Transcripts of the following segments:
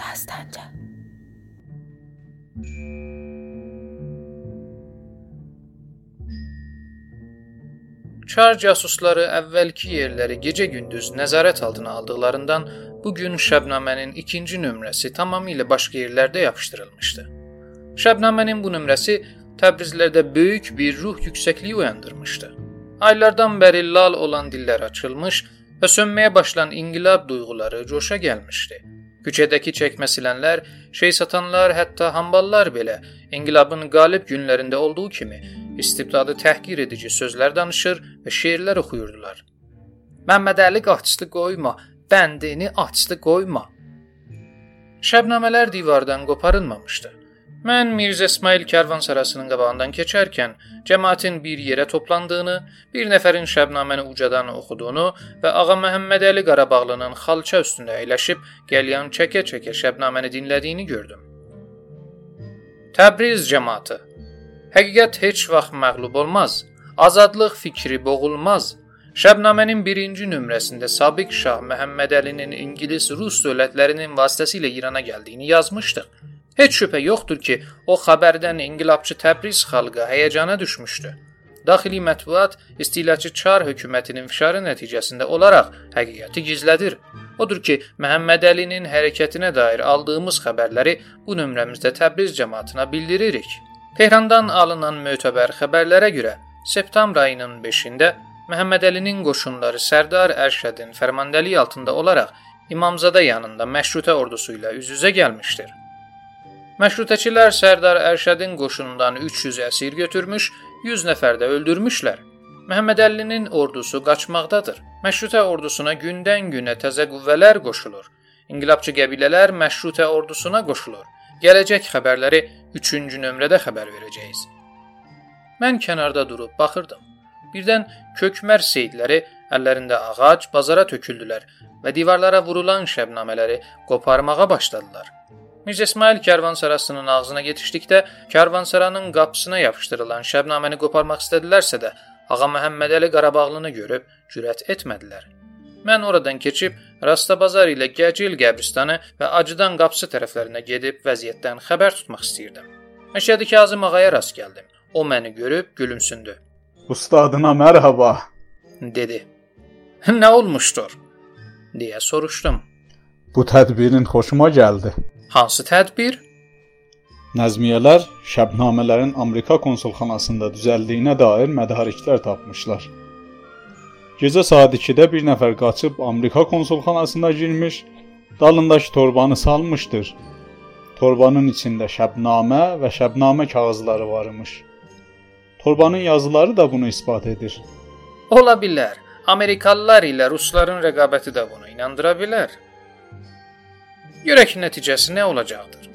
Dastanca. Çar casusları əvvəlki yerləri gecə-gündüz nəzarət altına aldıqlarından bu gün Şəbnamənin ikinci nömrəsi tamamilə başqa yerlərdə yapışdırılmışdı. Şəbnamənin bu nömrəsi Təbrizlərdə böyük bir ruh yüksəkliyi oyandırmışdı. Aylardan bəri lal olan dillər açılmış və sönməyə başlayan inqilab duyğuları coşa gəlmişdi. Küçədəki çəkməsilənlər, şey satanlar, hətta hamballar belə inqilabın qalib günlərində olduğu kimi istibdadı təhqir edici sözlər danışır və şeirlər oxuyurdular. Məmmədəli qaçdı qoyma, bəndini açdı qoyma. Şəbnamələr divardan qoparılmamışdı. Mən Mirzə İsmail karvansarasının qabağından keçərkən cəmaətin bir yerə toplandığını, bir nəfərin Şəbnaməni ucadan oxuduğunu və Ağa Məhəmmədəli Qarabağlının xalça üstündə əyləşib qəlyan çəkə-çəkə Şəbnaməni dinlədiyini gördüm. Təbriz cəmaəti. Həqiqət heç vaxt məğlub olmaz. Azadlıq fikri boğulmaz. Şəbnamənin birinci nömrəsində Sabiq Şah Məhəmməd Əlinin İngilis-Rus dövlətlərinin vasitəsilə İrana gəldiyini yazmışdıq. Heç şübhə yoxdur ki, o xəbərdən inqilabçı Təbriz xalqı həyəcana düşmüşdü. Daxili mətbuat istilaçı Çar hökumətinin fişarı nəticəsində olaraq həqiqəti gizlədir. Odur ki, Məhəmməd Əlinin hərəkətinə dair aldığımız xəbərləri bu nömrəmizdə Təbriz cəmaətinə bildiririk. Tehrandan alınan mötəbər xəbərlərə görə septembr ayının 5-də Məhəmməd Əlinin qoşunları Sərdar Ərşədin fərmandəliyi altında olaraq İmamzadə yanında məşrutə ordusu ilə üz-üzə gəlmişdir. Məşrutəçilər Sərdar Ərşədin qoşunundan 300 əsir götürmüş, 100 nəfər də öldürmüşlər. Məhəmməd Əlinin ordusu qaçmaqdadır. Məşrutə ordusuna gündən-günə təzə qüvvələr qoşulur. İnqilabçı qəbilələr məşrutə ordusuna qoşulur. Gələcək xəbərləri 3-cü nömrədə xəbər verəcəyik. Mən kənarda durub baxırdım. Birdən kökmər seyidləri əllərində ağac bazara töküldülər və divarlara vurulan şəbnamələri qoparmağa başladılar. Mirzə İsmail karvansarasının ağzına yetişdikdə karvansaranın qapısına yapışdırılan şəbnaməni qoparmaq istədilərsə də Ağa Məhəmmədəli Qarabağlını görüb cürət etmədilər. Mən oradan keçib Rastabazar ilə Gəcil qəbristanı və Acıdan qapısı tərəflərinə gedib vəziyyətdən xəbər tutmaq istəyirdim. Məşədi Kazım ağaya rast gəldim. O məni görüb gülümsündü. "Ustadına mərhaba." dedi. "Nə olmuşdur?" deyə soruşdum. Bu tədbirin xoşuma gəldi. Hansı tədbir? Nəzmiyyələr şəbnamələrin Amerika konsulxanasında düzəldiyinə dair mədariklər tapmışlar. Gecə saat 2-də bir nəfər qaçıb Amerika konsulxanasına girmiş, dalındakı torbanı salmışdır. Torbanın içində şəbnamə və şəbnamə kağızları varmış. Torbanın yazıları da bunu isbat edir. Ola bilər. Amerikalılar ilə rusların rəqabəti də bunu inandıra bilər. Görək nəticəsi nə olacaqdır.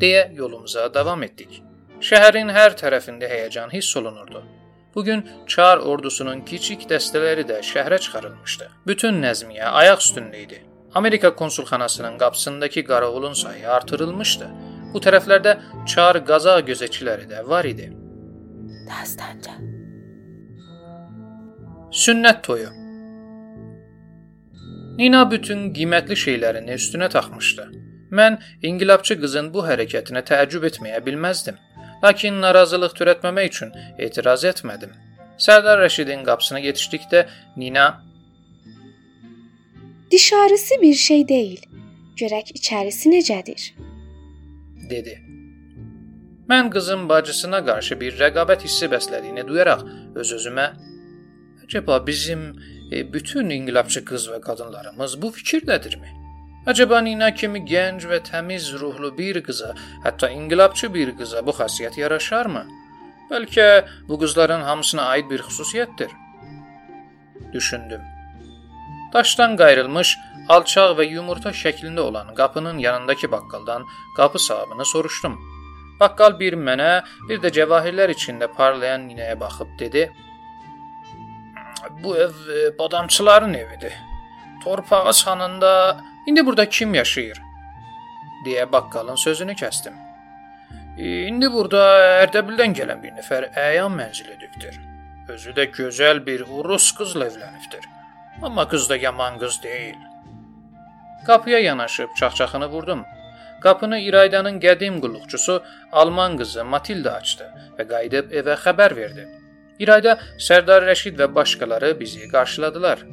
deyə yolumuza davam etdik. Şəhərin hər tərəfində həyəcan hiss olunurdu. Bu gün Çar ordusunun kiçik dəstələri də şəhərə çıxarılmışdı. Bütün nəzmiyə ayaq üstündə idi. Amerika konsulxanasının qapısındakı qarovulun sayı artırılmışdı. Bu tərəflərdə Çar qaza gözətçiləri də var idi. Dastanca. Sünnət toyu Nina bütün qiymətli şeylərini üstünə taxmışdı. Mən inqilabçı qızın bu hərəkətinə təəccüb etməyə bilməzdim. Lakin narazılıq törətməmək üçün etiraz etmədim. Sərdar Rəşidin qapısına yetişdikdə Nina Dışarısı bir şey deyil. Görək içərisi necədir? dedi. Mən qızın bacısına qarşı bir rəqabət hissi bəslədiyini duyaraq öz-özümə Acaba bizim e, bütün inqilabçı qız və qadınlarımız bu fikirdədirmi? Acaba Nina kimi gənc və təmiz ruhlu bir qıza, hətta inqilabçı bir qıza bu xasiyyət yaraşarmı? Bəlkə bu qızların hamısına aid bir xüsusiyyətdir. Düşündüm. Daşdan qayrılmış, alçaq və yumurta şəklində olan qapının yanındakı baqqaldan qapı sahibini soruşdum. Baqqal bir mənə, bir də cəvahirlər içində parlayan ninəyə baxıb dedi: Bu ev e, badamçıların evidir. Torpağı sanında indi burada kim yaşayır? deyə baqqalın sözünü kəsdim. E, indi burada Ərdəbildən gələn bir nəfər əyan mənzilidir. Özü də gözəl bir Rus qızla evlənibdir. Amma qız da yaman qız deyil. Qapıya yanaşıb çaxçaxını vurdum. Qapını İraydanın qədim qulluqçusu Alman qızı Matilda açdı və qayıdıb evə xəbər verdi. İrayda Sərdar Rəşid və başqaları bizi qarşıladılar.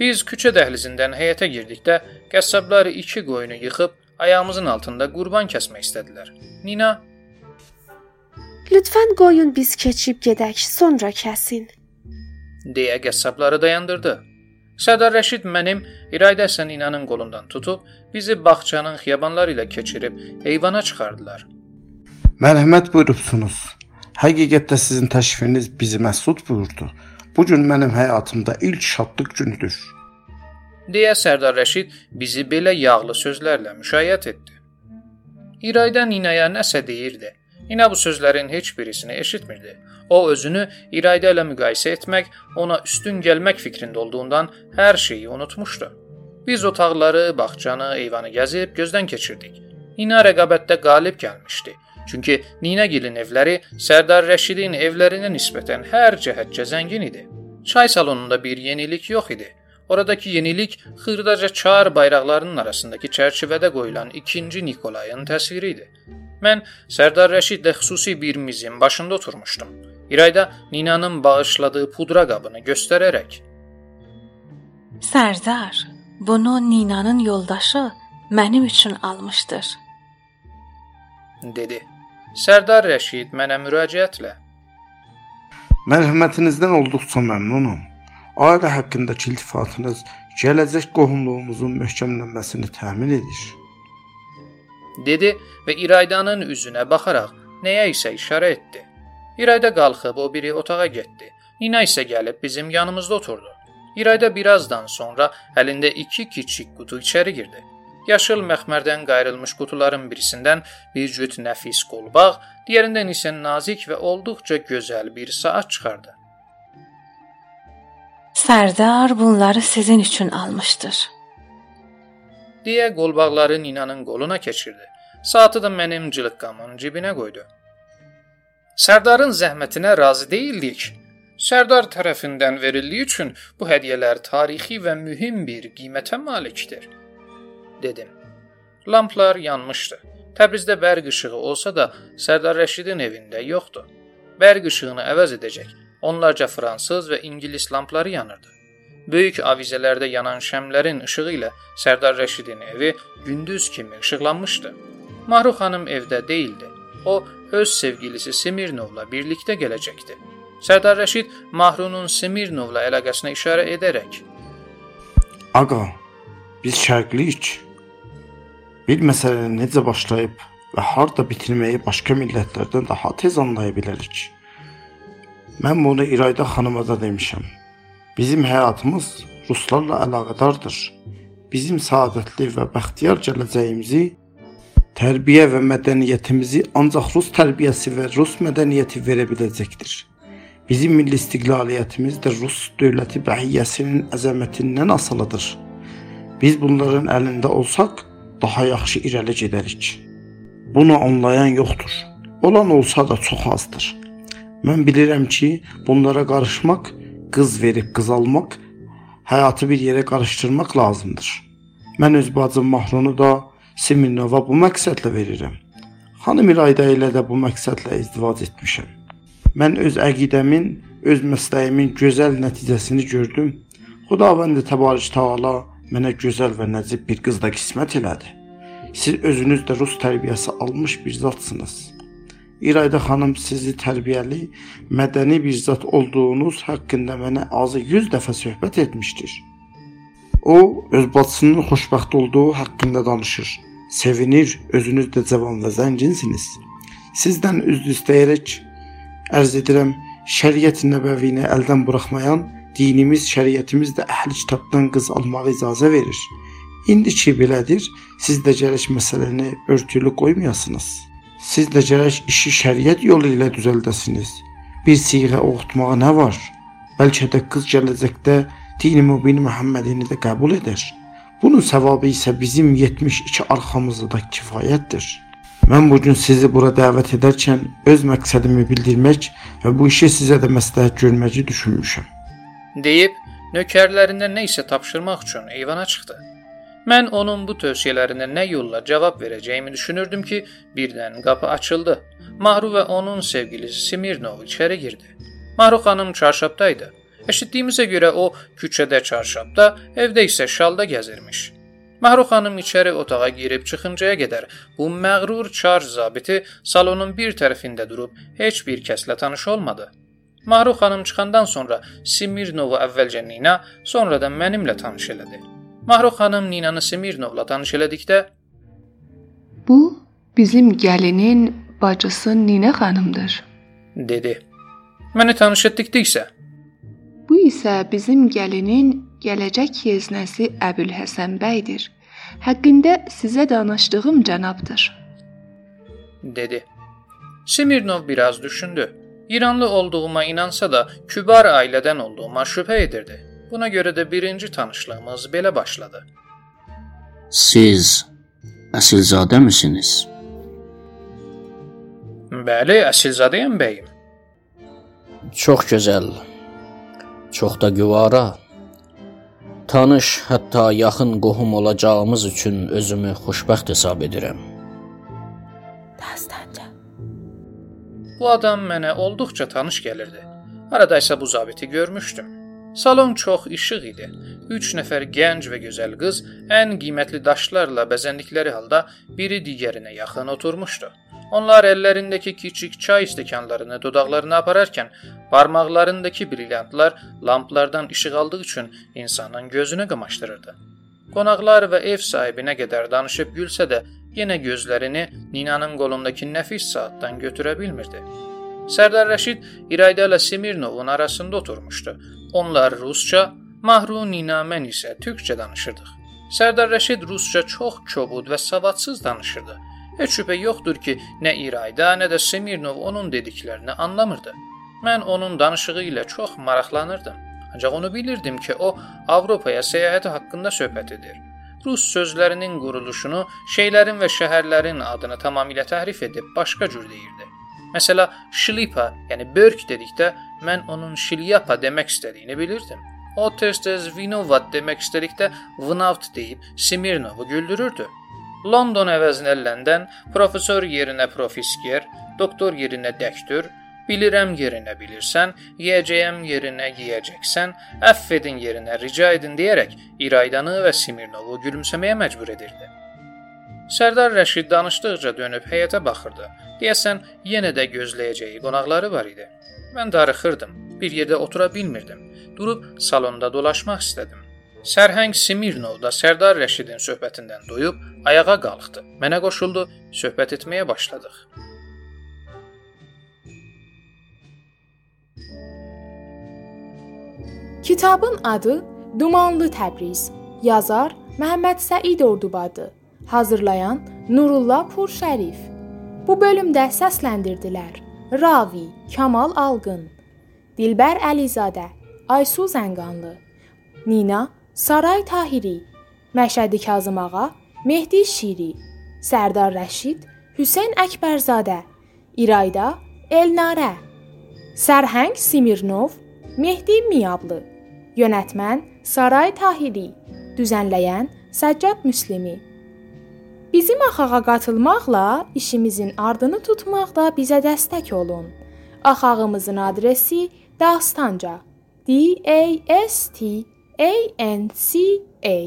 Biz küçə dəhlizindən həyətə girdikdə qəssablar iki qoyunu yıxıb ayağımızın altında qurban kəsmək istədilər. Nina Lütfən qoyun biz keçib gedək, sonra kəsin. deyə qəssabları dayandırdı. Sərdar Rəşid mənim İrayda sən inanın qolundan tutub bizi bağçanın xiyabanları ilə keçirib eyvana çıxardılar. Mərhəmət buyurubsunuz. Həqiqətdə sizin təşrifiniz bizi məsud buyurdu. Bu gün mənim həyatımda ilk şadlıq günüdür. deyə Sərdar Rəşid bizi belə yağlı sözlərlə müşayiət etdi. İrayda Ninaya nəsə deyirdi. Nina bu sözlərin heç birisini eşitmirdi. O özünü İrayda ilə müqayisə etmək, ona üstün gəlmək fikrində olduğundan hər şeyi unutmuşdu. Biz otaqları, bağçanı, eyvanı gəzib gözdən keçirdik. Nina rəqabətdə qalib gəlmişdi. Çünki Ninagilin evləri Sərdar Rəşidin evlərinə nisbətən hər cəhətcə zəngin idi. Çay salonunda bir yenilik yox idi. Oradakı yenilik xırdaca çar bayraqlarının arasındakı çərçivədə qoyulan 2-ci Nikolayın təsviri idi. Mən Sərdar Rəşidlə xüsusi bir mizin başında oturmuşdum. İrayda Ninanın bağışladığı pudra qabını göstərərək Sərdar, bunu Ninanın yoldaşı mənim üçün almışdır. dedi. Sərdar Rəşid mənə müraciətlə Mərhəmətinizdən olduqca məmnunam. Ailə haqqındakı iltifatınız gələcək qohumluğumuzun möhkəmlənməsini təmin edir. dedi və İraydanın üzünə baxaraq nəyə isə işarə etdi. İrayda qalxıb o biri otağa getdi. Nina isə gəlib bizim yanımızda oturdu. İrayda birazdan sonra əlində iki kiçik qutu içəri girdi. Yaşıl məxmərdən qayrılmış qutuların birisindən bir cüt nəfis qolbaq, digərindən isə nazik və olduqca gözəl bir saat çıxardı. Sərdar bunları sizin üçün almışdır. deyə qolbaqları Ninanın qoluna keçirdi. Saatı da mənim cılıqqamın cibinə qoydu. Sərdarın zəhmətinə razı deyildik. Sərdar tərəfindən verildiyi üçün bu hədiyyələr tarixi və mühüm bir qiymətə malikdir, dedim. Lamplar yanmışdı. Təbrizdə bərq işığı olsa da Sərdar Rəşidin evində yoxdu. Bərq işığını əvəz edəcək onlarca fransız və ingilis lampları yanırdı. Böyük avizələrdə yanan şəmlərin işığı ilə Sərdar Rəşidin evi gündüz kimi işıqlanmışdı. Mahru xanım evdə değildi. O öz sevgilisi Smirnovla birlikdə gələcəkdi. Sərdar Rəşid Mahrunun Smirnovla əlaqəsinə işarə edərək Aqa, biz şərqliyik. Bir məsələni necə başlayıb və harda bitirməyi başqa millətlərdən daha tez anlaya bilərik. Mən bunu İrayda xanıma da demişəm. Bizim həyatımız ruslarla əlaqədardır. Bizim səadətli və bəxtiyar gələcəyimizi, tərbiyə və mədəniyyətimizi ancaq rus tərbiyəsi və rus mədəniyyəti verə biləcəkdir. Bizim milli istiqlaliyyətimiz də Rus dövləti bəhiyyəsinin əzəmətindən asılıdır. Biz bunların əlində olsaq, daha yaxşı irəli gedərik. Bunu anlayan yoxdur. Olan olsa da çox azdır. Mən bilirəm ki, bunlara qarışmaq, qız verib qız almaq, həyatı bir yerə qarışdırmaq lazımdır. Mən öz bacım Mahrunu da Siminova bu məqsədlə verirəm. Xanım İlayda ilə də bu məqsədlə izdivac etmişəm. Mən öz əqidəmin, öz məsləyimin gözəl nəticəsini gördüm. Xudavənd təbarək Taala mənə gözəl və nəcib bir qız da qismət elədi. Siz özünüz də rus tərbiyəsi almış bir zatsınız. İrayda xanım sizi tərbiyəli, mədəni bir zat olduğunuz haqqında mənə azı 100 dəfə söhbət etmişdir. O öz bacısının xoşbəxt olduğu haqqında danışır. Sevinir, özünüz də cavan və zənginsiniz. Sizdən üzr istəyərək ərz edirəm, şəriət nəbəvini əldən buraxmayan dinimiz, şəriətimiz də əhli kitabdan qız almağa icazə verir. İndi ki belədir, siz də gərək məsələni örtülü qoymayasınız. Siz də gərək işi şəriət yolu ilə düzəldəsiniz. Bir siğə oxutmağa nə var? Bəlkə də qız gələcəkdə dini mübin Məhəmmədini də qəbul edər. Bunun savabı isə bizim 72 arxamızda kifayətdir. Mən bu gün sizi bura dəvət edərkən öz məqsədimi bildirmək və bu işi sizə də məsləhət görməyi düşünmüşəm. Deyib nökərlərindən nə isə tapşırmaq üçün eyvana çıxdı. Mən onun bu tövsiyələrinə nə yolla cavab verəcəyimi düşünürdüm ki, birdən qapı açıldı. Mahru və onun sevgilisi Smirnov içəri girdi. Mahru xanım çarşabdaydı. Eşitdiyimizə görə o küçədə çarşabda, evdə isə şalda gəzirmiş. Mahru xanım içəri otağa girib çıxıncaya qədər bu məğrur çar zabiti salonun bir tərəfində durub heç bir kəslə tanış olmadı. Mahru xanım çıxandan sonra Smirnovu əvvəlcə Nina, sonra da mənimlə tanış elədi. Mahru xanım Ninanı Smirnovla tanış elədikdə Bu bizim gəlinin bacısı Nina xanımdır. dedi. Məni tanış etdikdə isə Bu isə bizim gəlinin gələcək yeznəsi Əbülhəsən bəydir. Həqqində sizə danışdığım cənabdır. dedi. Smirnov biraz düşündü. İranlı olduğuma inansa da kübar ailədən olduğuma şübhə edirdi. Buna görə də birinci tanışlığımız belə başladı. Siz əsilzadə misiniz? Bəli, əsilzadəyəm bəyim. Çox gözəl. Çox da güvara. Tanış, hətta yaxın qohum olacağımız üçün özümü xoşbəxt hesab edirəm. Bu adam mənə olduqca tanış gəlirdi. Arada isə bu zabiti görmüşdüm. Salon çox işıq idi. 3 nəfər gənc və gözəl qız ən qiymətli daşlarla bəzəndikləri halda biri digərinə yaxın oturmuşdu. Onlar əllərindəki kiçik çay stəkanlarını dodaqlarına apararkən barmaqlarındakı brilyantlar lamplardan işıq aldığı üçün insanın gözünü qamaşdırırdı. Qonaqlar və ev sahibi nə qədər danışıb gülsə də, yenə gözlərini Ninanın qolundakı nəfis saatdan götürə bilmirdi. Sərdar Rəşid İrayda ilə Smirnovun arasında oturmuşdu. Onlar rusca, Mahru Nina mən isə türkcə danışırdıq. Sərdar Rəşid rusca çox kobud və savadsız danışırdı. Heç şübhə yoxdur ki, nə İrayda, nə də Smirnov onun dediklərini anlamırdı. Mən onun danışığı ilə çox maraqlanırdım. Ancaq onu bilirdim ki, o Avropaya səyahəti haqqında söhbət edir. Rus sözlərinin quruluşunu, şeylərin və şəhərlərin adını tamamilə təhrif edib başqa cür deyirdi. Məsələ şlipa, yəni börk dedikdə mən onun şilyapa demək istədiyini bilirdim. O tez-tez vinovat demək istədikdə vnavt deyib Smirnovu güldürürdü. London əvəzinə London, professor yerinə profisker, doktor yerinə dəktür, bilirəm yerinə bilirsən, yeyəcəyəm yerinə yeyəcəksən, əfv edin yerinə rica edin deyərək İraydanı və Smirnovu gülümsəməyə məcbur edirdi. Sərdar Rəşid danışdıqca dönüb həyətə baxırdı. Deyəsən yenə də gözləyəcəyi qonaqları var idi. Mən darıxırdım. Bir yerdə otura bilmirdim. Durub salonda dolaşmaq istədim. Sərhəng Smirnov da Sərdar Rəşidin söhbətindən doyub ayağa qalxdı. Mənə qoşuldu, söhbət etməyə başladıq. Kitabın adı Dumanlı Təbriz. Yazar Məhəmməd Səid Ordubadı. Hazırlayan Nurullah Purşərif. Bu bölümdə səsləndirdilər: Ravi Kamal Alqın, Dilbər Əlizadə, Aysu Zənganlı, Nina Saray Tahiri, Məşədi Kazım ağa, Mehdi Şiri, Sərdar Rəşid, Hüseyn Əkbərzadə, İrayda Elnarə, Sərhəng Simirnov, Mehdi Miyablı, Yönətmən Saray Tahiri, düzənləyən Səccad Müslimi. Bizim axağa qatılmaqla işimizin ardını tutmaqda bizə dəstək olun. Axağımızın adresi Dastanca. D A S T A N C A